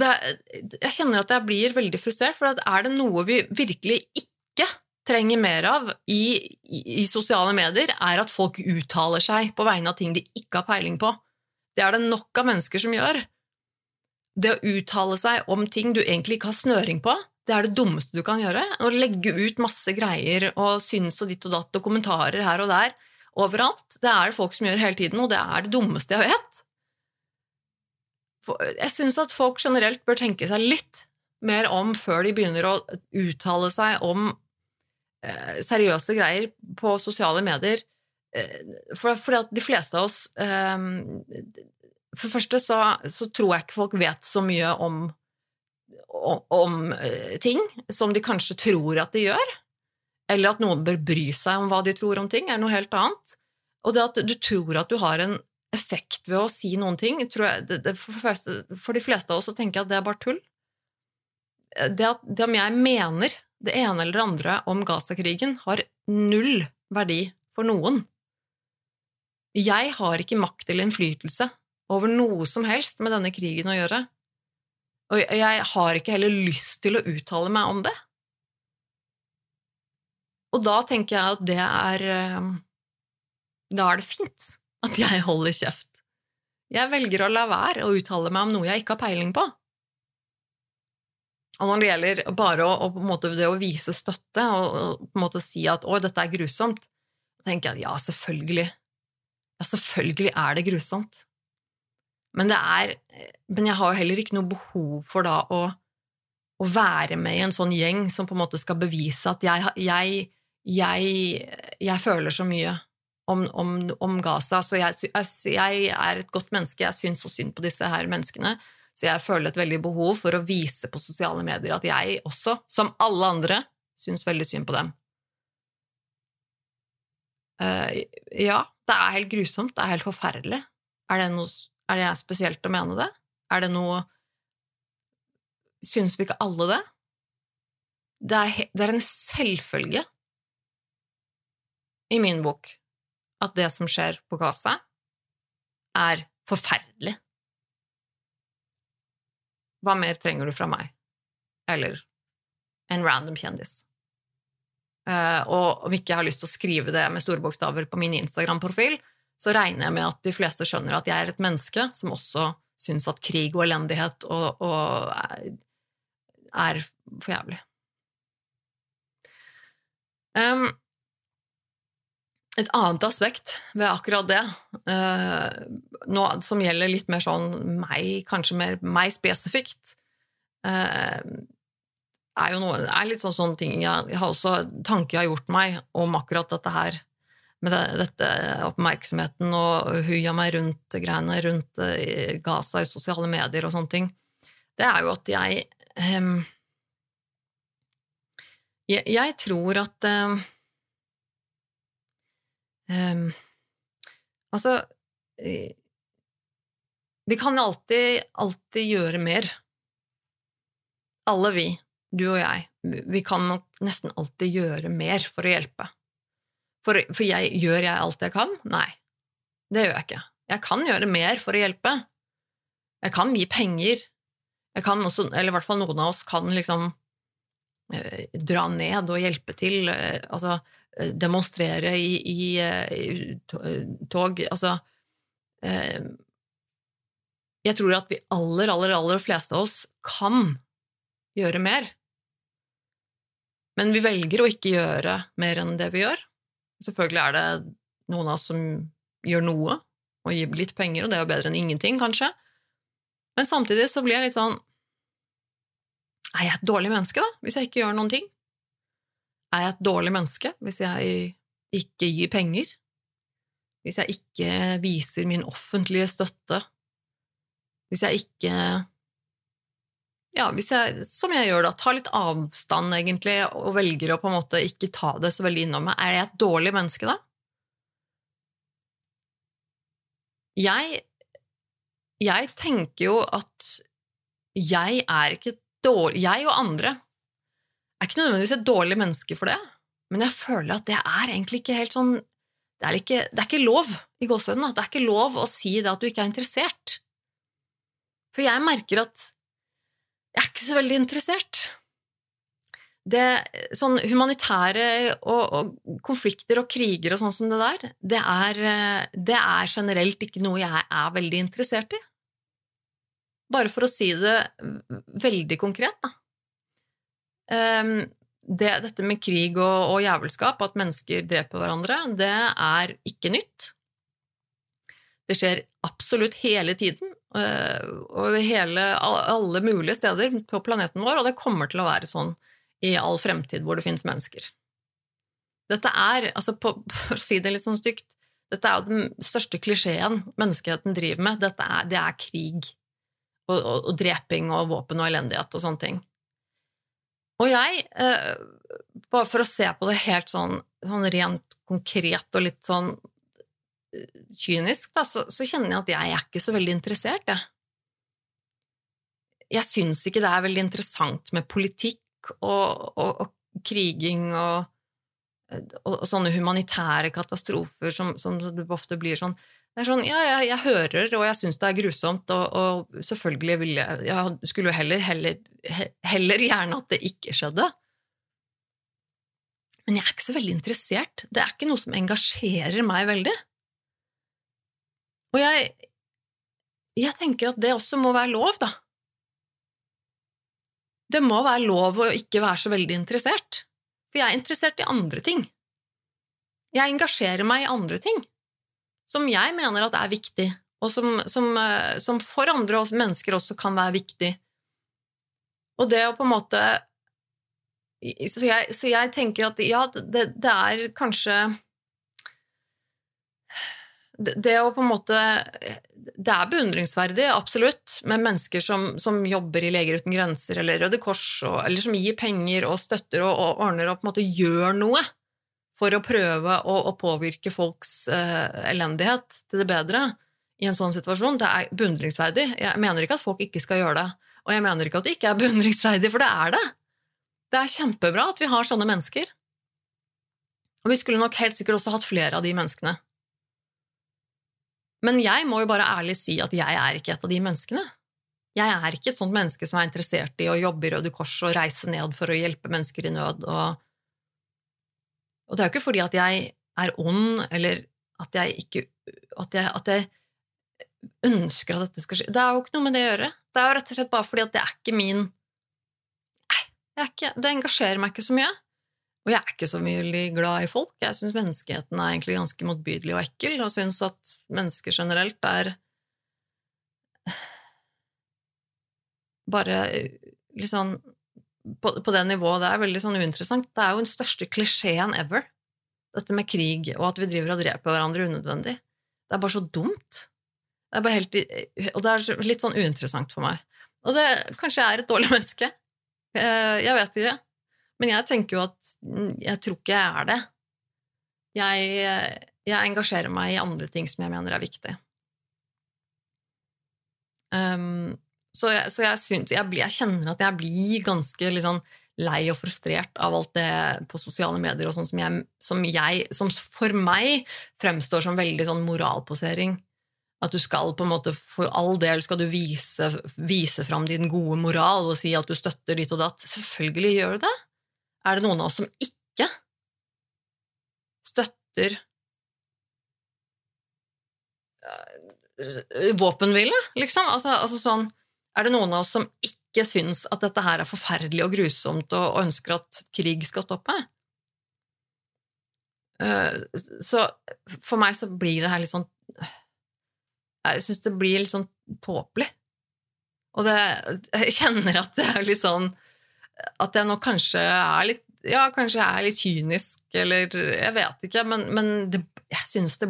Er, jeg kjenner at jeg blir veldig frustrert, for er det noe vi virkelig ikke trenger mer av i, i, i, sosiale medier, er at folk uttaler seg på vegne av ting de ikke har peiling på. Det er det nok av mennesker som gjør. Det å uttale seg om ting du egentlig ikke har snøring på, det er det dummeste du kan gjøre. Å legge ut masse greier og syns og ditt og datt og kommentarer her og der overalt. Det er det folk som gjør hele tiden, og det er det dummeste jeg vet. Jeg syns at folk generelt bør tenke seg litt mer om før de begynner å uttale seg om eh, seriøse greier på sosiale medier. Eh, for, for de fleste av oss eh, for det første så, så, tror jeg ikke folk vet så mye om, om, eh, ting som de kanskje tror at de gjør. Eller at noen bør bry seg om hva de tror om ting, er noe helt annet. Og det at du tror at du har en effekt ved å si noen ting jeg, det, det, for, fleste, for, de fleste av oss så tenker jeg at det er bare tull. Det, at, det om jeg mener det ene eller det andre om Gaza-krigen, har null verdi for noen. Jeg har ikke makt eller innflytelse over noe som helst med denne krigen å gjøre. Og jeg har ikke heller lyst til å uttale meg om det. Og da tenker jeg at det er eh, Da er det fint at jeg holder kjeft. Jeg velger å la være å uttale meg om noe jeg ikke har peiling på. Og når det gjelder bare å, måte, det å vise støtte og, og si at 'å, dette er grusomt', tenker jeg at ja, selvfølgelig. Ja, selvfølgelig er det grusomt. Men, er, men jeg har jo heller ikke noe behov for da å, å, være med i en sånn gjeng som på en måte skal bevise at jeg, jeg, jeg, jeg føler så mye om, om, om Gaza. Så jeg, jeg, er et godt menneske, jeg syns så synd på disse her menneskene. Så jeg føler et veldig behov for å vise på sosiale medier at jeg også, som alle andre, syns veldig synd på dem. Uh, ja, det er helt grusomt, det er helt forferdelig. Er det noe er det spesielt å mene det? Er det noe Syns vi ikke alle det? Det er, det er en selvfølge i min bok at det som skjer på Gaza, er forferdelig. Hva mer trenger du fra meg? Eller en random kjendis? Uh, og om ikke jeg har lyst til å skrive det med store bokstaver på min Instagram-profil, så regner jeg med at de fleste skjønner at jeg er et menneske som også syns at krig og elendighet og, og er, for jævlig. Um, et annet aspekt ved akkurat det, uh, nå, som gjelder litt mer sånn meg, kanskje mer meg spesifikt, uh, er noe, er litt sånn sånne ting jeg, jeg har også tanker jeg har gjort meg om akkurat dette her med det, dette oppmerksomheten og huia meg rundt greiene rundt uh, Gaza i sosiale medier og sånne ting, det er jo at jeg um, jeg, jeg, tror at um, um, Altså Vi kan alltid, alltid gjøre mer. Alle vi, du og jeg, vi kan nok nesten alltid gjøre mer for å hjelpe. For, for jeg, gjør jeg alt jeg kan? Nei, det gjør jeg ikke. Jeg kan gjøre mer for å hjelpe. Jeg kan gi penger. Jeg kan også, eller i hvert fall noen av oss kan liksom eh, dra ned og hjelpe til. Eh, altså eh, demonstrere i, i, eh, i tog. Altså eh, Jeg tror at vi aller, aller, aller fleste av oss kan gjøre mer. Men vi velger å ikke gjøre mer enn det vi gjør. Selvfølgelig er det noen av oss som gjør noe, og gir litt penger, og det er jo bedre enn ingenting, kanskje. Men samtidig så blir jeg litt sånn Er jeg et dårlig menneske, da, hvis jeg ikke gjør noen ting? Er jeg et dårlig menneske hvis jeg ikke gir penger? Hvis jeg ikke viser min offentlige støtte? Hvis jeg ikke ja, jeg, som jeg gjør da, tar litt avstand egentlig, og velger å på en måte ikke ta det så veldig innom meg, er jeg et dårlig menneske da? Jeg, jeg tenker jo at jeg er ikke dårlig Jeg og andre er ikke nødvendigvis et dårlig menneske for det, men jeg føler at det er egentlig ikke helt sånn Det er ikke, det er ikke lov i gåsehudene. Det er ikke lov å si det at du ikke er interessert. For jeg merker at jeg er ikke så veldig interessert. Det, sånn humanitære og, og, konflikter og kriger og sånn som det der, det er, det er, generelt ikke noe jeg er veldig interessert i. Bare for å si det veldig konkret, da. Um, det, dette med krig og, og jævelskap, at mennesker dreper hverandre, det er ikke nytt. Det skjer absolutt hele tiden, Eh, over hele, alle mulige steder på planeten vår, og det kommer til å være sånn i all fremtid hvor det finnes mennesker. Dette er, altså på, for å si det litt sånn stygt, dette er jo den største klisjeen menneskeheten driver med. Er, det er krig og, og, og, dreping og våpen og elendighet og sånne ting. Og jeg, eh, bare for å se på det helt sånn, sånn rent konkret og litt sånn kynisk, da, så, så, kjenner jeg at jeg er ikke så veldig interessert, jeg. Jeg syns ikke det er veldig interessant med politikk og, og, og kriging og, og, sånne humanitære katastrofer som, som, det ofte blir sånn. Det er sånn, ja, jeg, jeg hører, og jeg syns det er grusomt, og, selvfølgelig vil jeg Jeg skulle jo heller, heller, heller gjerne at det ikke skjedde. Men jeg er ikke så veldig interessert. Det er ikke noe som engasjerer meg veldig. Og jeg, jeg tenker at det også må være lov, da. Det må være lov å ikke være så veldig interessert, for jeg er interessert i andre ting. Jeg engasjerer meg i andre ting som jeg mener at er viktig, og som, som, eh, som for andre mennesker også kan være viktig. Og det å på en måte Så jeg, så jeg tenker at ja, det, det er kanskje det å på en måte Det er beundringsverdig, absolutt, med mennesker som, som jobber i Leger uten grenser eller Røde Kors, og, eller som gir penger og støtter og, og, ordner og på en måte gjør noe for å prøve å, å påvirke folks uh, elendighet til det bedre i en sånn situasjon. Det er beundringsverdig. Jeg mener ikke at folk ikke skal gjøre det. Og jeg mener ikke at det ikke er beundringsverdig, for det er det. Det er kjempebra at vi har sånne mennesker. Og vi skulle nok helt sikkert også hatt flere av de menneskene. Men jeg må jo bare ærlig si at jeg er ikke et av de menneskene. Jeg er ikke et sånt menneske som er interessert i å jobbe i Røde Kors og reise ned for å hjelpe mennesker i nød. Og, og det er jo ikke fordi at jeg er ond, eller at jeg ikke at jeg, at jeg, ønsker at dette skal skje. Det er jo ikke noe med det å gjøre. Det er jo rett og slett bare fordi at det er ikke min Nei, ikke, det engasjerer meg ikke så mye. Og jeg er ikke så mye glad i folk. Jeg syns menneskeheten er egentlig ganske motbydelig og ekkel, og syns at mennesker generelt er bare liksom på, på, det nivået det er veldig sånn uinteressant. Det er jo den største klisjeen ever, dette med krig og at vi driver og dreper hverandre unødvendig. Det er bare så dumt. Det er bare helt, og det er litt sånn uinteressant for meg. Og det kanskje jeg er et dårlig menneske. Eh, jeg vet ikke. Men jeg tenker jo at mm, jeg tror ikke jeg er det. Jeg, jeg engasjerer meg i andre ting som jeg mener er viktig. Um, så, jeg, så jeg, synes, jeg, jeg, kjenner at jeg blir ganske liksom, lei og frustrert av alt det på sosiale medier og sånn som, som, som for meg fremstår som veldig sånn moralposering. At du skal på en måte, for all del skal du vise, vise fram din gode moral og si at du støtter ditt og datt. Selvfølgelig gjør du det er det noen av oss som ikke støtter øh, våpenhvile, liksom? Altså, altså, sånn Er det noen av oss som ikke syns at dette her er forferdelig og grusomt, og, og ønsker at krig skal stoppe? Uh, så for meg så blir det her litt sånn Jeg syns det blir litt sånn tåpelig. Og det, jeg kjenner at det er litt sånn At jeg nå kanskje er litt Ja, kanskje jeg er litt kynisk, eller Jeg vet ikke, men, men det, jeg syns det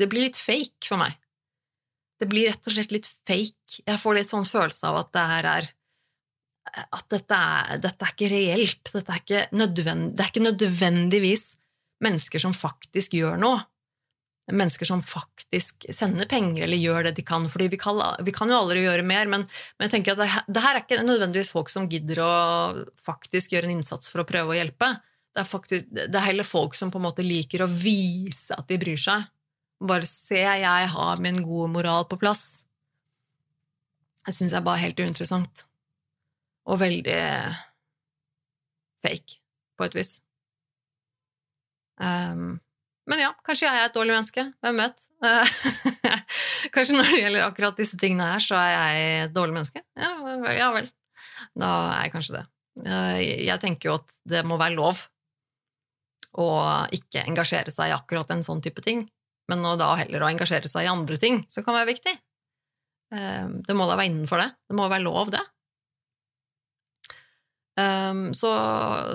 det blir litt fake for meg. Det blir rett og slett litt fake. Jeg får litt sånn følelse av at det her er At dette er, dette er ikke reelt. Dette er ikke, det er ikke nødvendigvis mennesker som faktisk gjør noe mennesker som faktisk sender penger eller gjør det de kan. fordi vi kan, vi kan jo aldri gjøre mer, men, men jeg tenker at det, det, her er ikke nødvendigvis folk som gidder å faktisk gjøre en innsats for å prøve å hjelpe. Det er, faktisk, det er heller folk som på en måte liker å vise at de bryr seg. Bare se, jeg har min gode moral på plass. Det syns jeg bare er helt uinteressant. Og veldig fake, på et vis. Um, men ja, kanskje jeg er et dårlig menneske. Hvem vet? kanskje når det gjelder akkurat disse tingene her, så er jeg et dårlig menneske. Ja, ja vel. Da er jeg kanskje det. Jeg tenker jo at det må være lov å ikke engasjere seg i akkurat en sånn type ting, men da heller å engasjere seg i andre ting som kan være viktig. Det må da være innenfor det. Det må være lov, det. Um, så,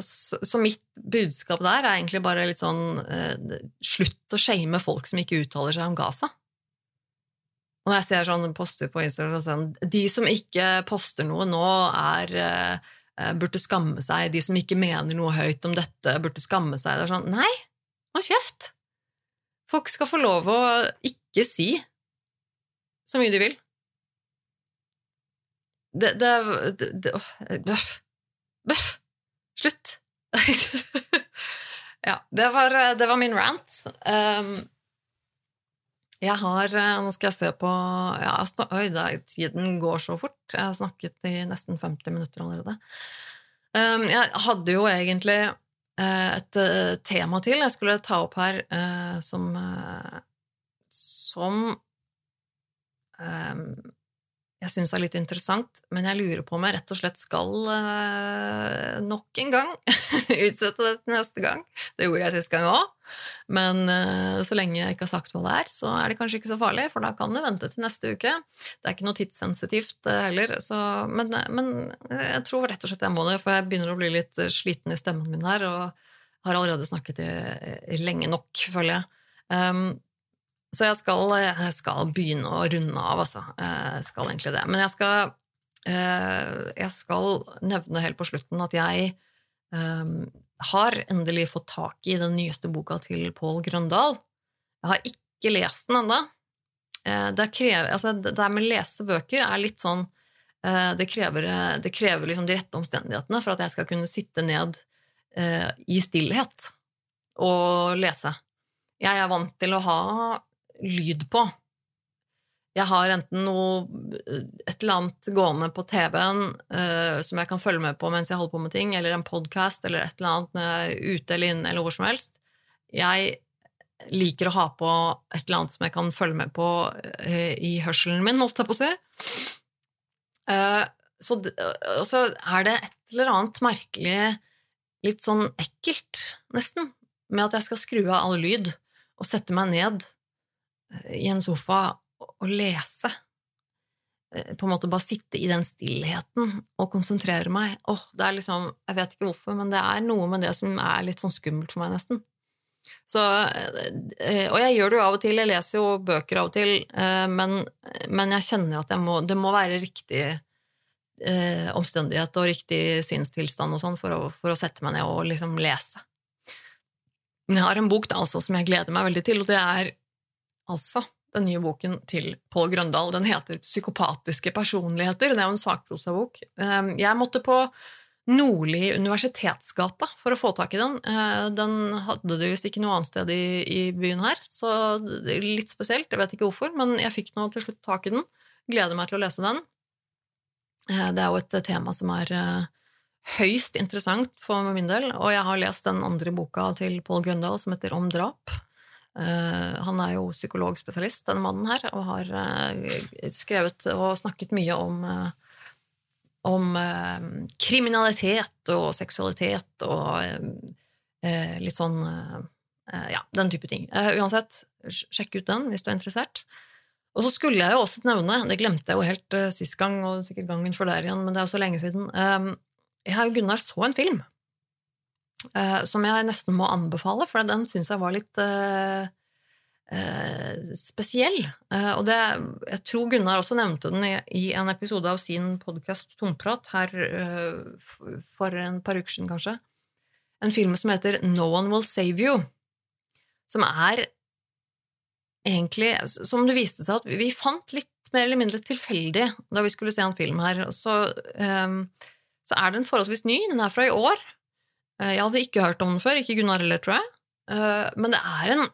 så, mitt budskap der er egentlig bare litt sånn uh, Slutt å shame folk som ikke uttaler seg om Gaza. Og når jeg ser sånne poster på Instagram sånn, De som ikke poster noe nå, er uh, burde skamme seg. De som ikke mener noe høyt om dette, burde skamme seg. Det er sånn Nei, hold kjeft! Folk skal få lov å ikke si så mye de vil. Det, det, det, det Bøff! Slutt! ja, det var, det var, min rant. Um, jeg har eh, Nå skal jeg se på ja, Oi, da, tiden går så fort. Jeg har snakket i nesten 50 minutter allerede. Um, jeg hadde jo egentlig uh, et uh, tema til jeg skulle ta opp her, som Som um, jeg syns er litt interessant, men jeg lurer på om jeg rett og slett skal uh, nok en gang utsette det til neste gang. Det gjorde jeg sist gang òg, men uh, så lenge jeg ikke har sagt hva det er, så er det kanskje ikke så farlig, for da kan du vente til neste uke. Det er ikke noe tidssensitivt uh, heller, så, men, men, jeg tror rett og slett jeg må det, for jeg begynner å bli litt sliten i stemmen min her, og har allerede snakket i, i lenge nok, føler jeg. Um, så jeg skal, jeg skal, begynne å runde av, altså. Jeg skal egentlig det. Men jeg skal, eh, jeg skal nevne helt på slutten at jeg har endelig fått tak i den nyeste boka til Pål Grøndal. Jeg har ikke lest den ennå. Eh, det, altså, det med med lese bøker er litt sånn Det krever, det krever liksom de rette omstendighetene for at jeg skal kunne sitte ned i stillhet og lese. Jeg er vant til å ha lyd på. Jeg har enten noe, et eller annet gående på TV-en uh, som jeg kan følge med på mens jeg holder på med ting, eller en podkast eller et eller annet når jeg er ute eller inne, eller hvor som helst. Jeg liker å ha på et eller annet som jeg kan følge med på uh, i hørselen min, holdt jeg på å si. Uh, så, så er det et eller annet merkelig, litt sånn ekkelt, nesten, med at jeg skal skru av all lyd og sette meg ned i en sofa og lese. Eh, på en måte bare sitte i den stillheten og konsentrere meg. Åh, det er liksom, Jeg vet ikke hvorfor, men det er noe med det som er litt sånn skummelt for meg, nesten. Så, eh, og jeg gjør det jo av og til, jeg leser jo bøker av og til, eh, men, men jeg kjenner at jeg må, det må være riktig eh, omstendighet og riktig sinnstilstand og sånn for, for, å sette meg ned og liksom lese. Jeg har en bok da, altså, som jeg gleder meg veldig til, og det er altså den nye boken til Pål Grøndal. Den heter Psykopatiske personligheter. Det er jo en sakprosabok. Ehm, jeg måtte på Nordli universitetsgata for å få tak i den. Eh, den hadde du visst ikke noe annet sted i, i, byen her, så litt spesielt. Jeg vet ikke hvorfor, men jeg fikk nå til slutt tak i den. Gleder meg til å lese den. Eh, det er jo et tema som er eh, høyst interessant for min del, og jeg har lest den andre boka til Pål Grøndal som heter Om drap. Eh, han er jo psykologspesialist, denne mannen her, og har eh, skrevet og snakket mye om, eh, om kriminalitet og seksualitet og litt sånn Ja, den type ting. Uansett, sjekk ut den hvis du er interessert. Og så skulle jeg jo også nevne, det glemte jeg jo helt sist gang, og sikkert gangen før der igjen, men det er jo så lenge siden Jeg og Gunnar så en film som jeg nesten må anbefale, for den syns jeg var litt Eh, spesiell. og det, jeg tror Gunnar også nevnte den i, i en episode av sin podkast Tomprat her for en par uker siden, kanskje. En film som heter No One Will Save You, som er egentlig, som det viste seg at vi fant litt mer eller mindre tilfeldig da vi skulle se en film her. Så, um, så er den forholdsvis ny. Den er fra i år. Uh, jeg hadde ikke hørt om den før, ikke Gunnar heller, tror jeg. Uh, men det er en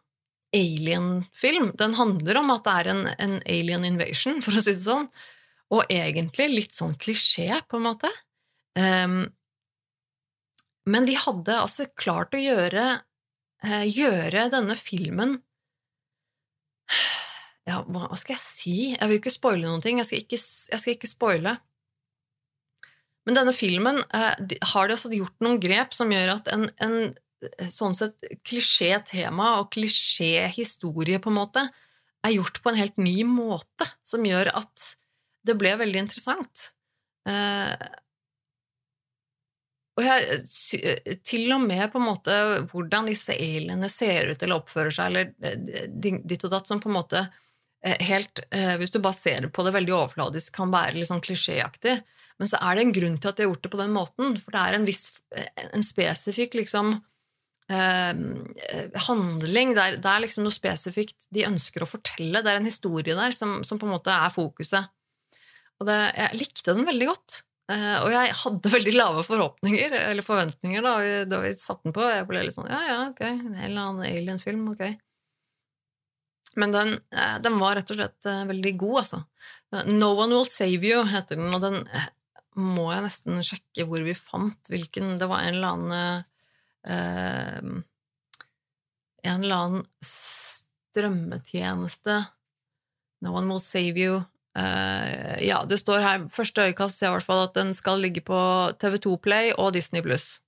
alien-film. Den handler om at det er en, en, alien invasion, for å si det sånn. Og egentlig litt sånn klisjé, på en måte. Men de hadde altså klart å gjøre, uh, gjøre denne filmen ja, hva skal jeg si? Jeg vil ikke spoile noen ting. Jeg skal ikke, jeg skal ikke spoile. Men denne filmen eh, har de også gjort noen grep som gjør at en, en sånn sett klisjé-tema og klisjé-historie, på en måte, er gjort på en helt ny måte, som gjør at det ble veldig interessant. Eh, og jeg, til og med på en måte hvordan disse alienene ser ut eller oppfører seg, eller eh, ditt og datt, som på en måte eh, helt eh, Hvis du bare ser på det veldig overfladisk, kan være litt sånn klisjéaktig. Men så er det en grunn til at de har gjort det på den måten, for det er en viss, en spesifikk liksom eh, handling. Det er, det er, liksom noe spesifikt de ønsker å fortelle. Det er en historie der som, som på en måte er fokuset. Og det, jeg likte den veldig godt. Uh, og jeg hadde veldig lave forhåpninger, eller forventninger, da, da vi satte den på. Jeg ble litt sånn ja, ja, ok, en eller annen alien-film, ok. Men den, uh, den, var rett og slett uh, veldig god, altså. No One Will Save You heter den, og den må jeg nesten sjekke hvor vi fant hvilken Det var en eller annen En eller annen strømmetjeneste No One Will Save You Uh, ja, det står her Første øyekast ser jeg i hvert fall at den skal ligge på TV2 Play og Disney Pluss.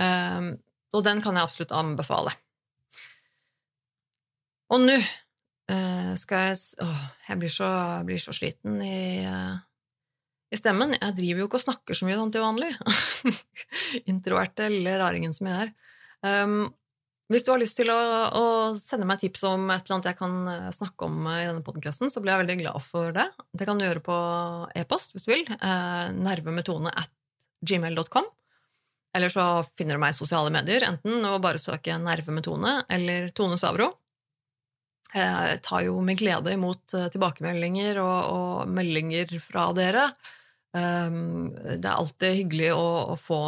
Uh, og den kan jeg absolutt anbefale. Og nå uh, skal jeg Åh, jeg blir så, jeg blir så sliten i, i, stemmen. Jeg driver jo ikke og snakker så mye sånn til vanlig. Introverte lille raringen som jeg er. Um, hvis du har lyst til å, å, sende meg tips om et eller annet jeg kan eh, snakke om eh, i denne podkasten, så blir jeg veldig glad for det. Det kan du gjøre på e-post hvis du vil. Eh, nervemetone at gmail.com. Eller så finner du meg i sosiale medier, enten å bare søke Nervemetone eller Tone Savro. Jeg tar jo med glede imot eh, tilbakemeldinger og, og meldinger fra dere. Det er alltid hyggelig å, å få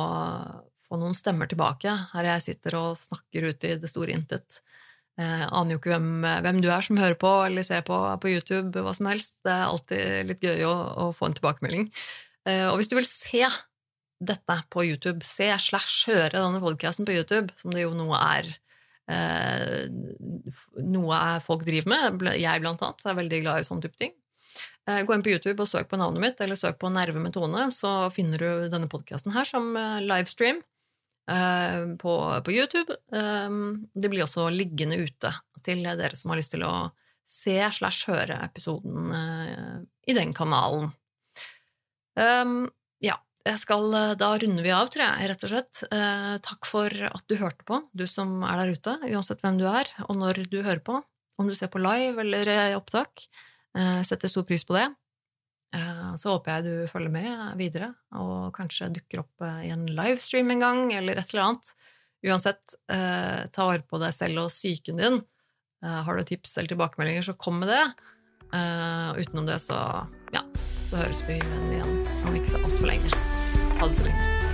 få noen stemmer tilbake, her jeg sitter og snakker ute i det store intet. Jeg aner jo ikke hvem, hvem, du er som hører på eller ser på på YouTube, hva som helst. Det er alltid litt gøy å, å få en tilbakemelding. Eh, og hvis du vil se dette på YouTube, se slash høre denne podkasten på YouTube, som det jo nå er eh, noe folk driver med, jeg blant annet, er veldig glad i sånn type ting. Eh, gå inn på YouTube og søk på navnet mitt, eller søk på Nerve med Tone, så finner du denne podkasten her som livestream. Eh, på, på, YouTube. Um, det blir også liggende ute til dere som har lyst til å se slash høre episoden i den kanalen. Um, ja, skal, da runder vi av, tror jeg, rett og slett. Takk for at du hørte på, du som er der ute, uansett hvem du er, og når du hører på. Om du ser på live eller opptak. Uh, setter stor pris på det. Eh, så håper jeg du følger med videre, og kanskje dukker opp eh, i en livestream en gang, eller et eller annet. Uansett, eh, ta vare på deg selv og psyken din. Har du tips eller tilbakemeldinger, så kom med det. Utenom det, så ja, så høres vi igjen om ikke så altfor lenge. Ha det så lenge.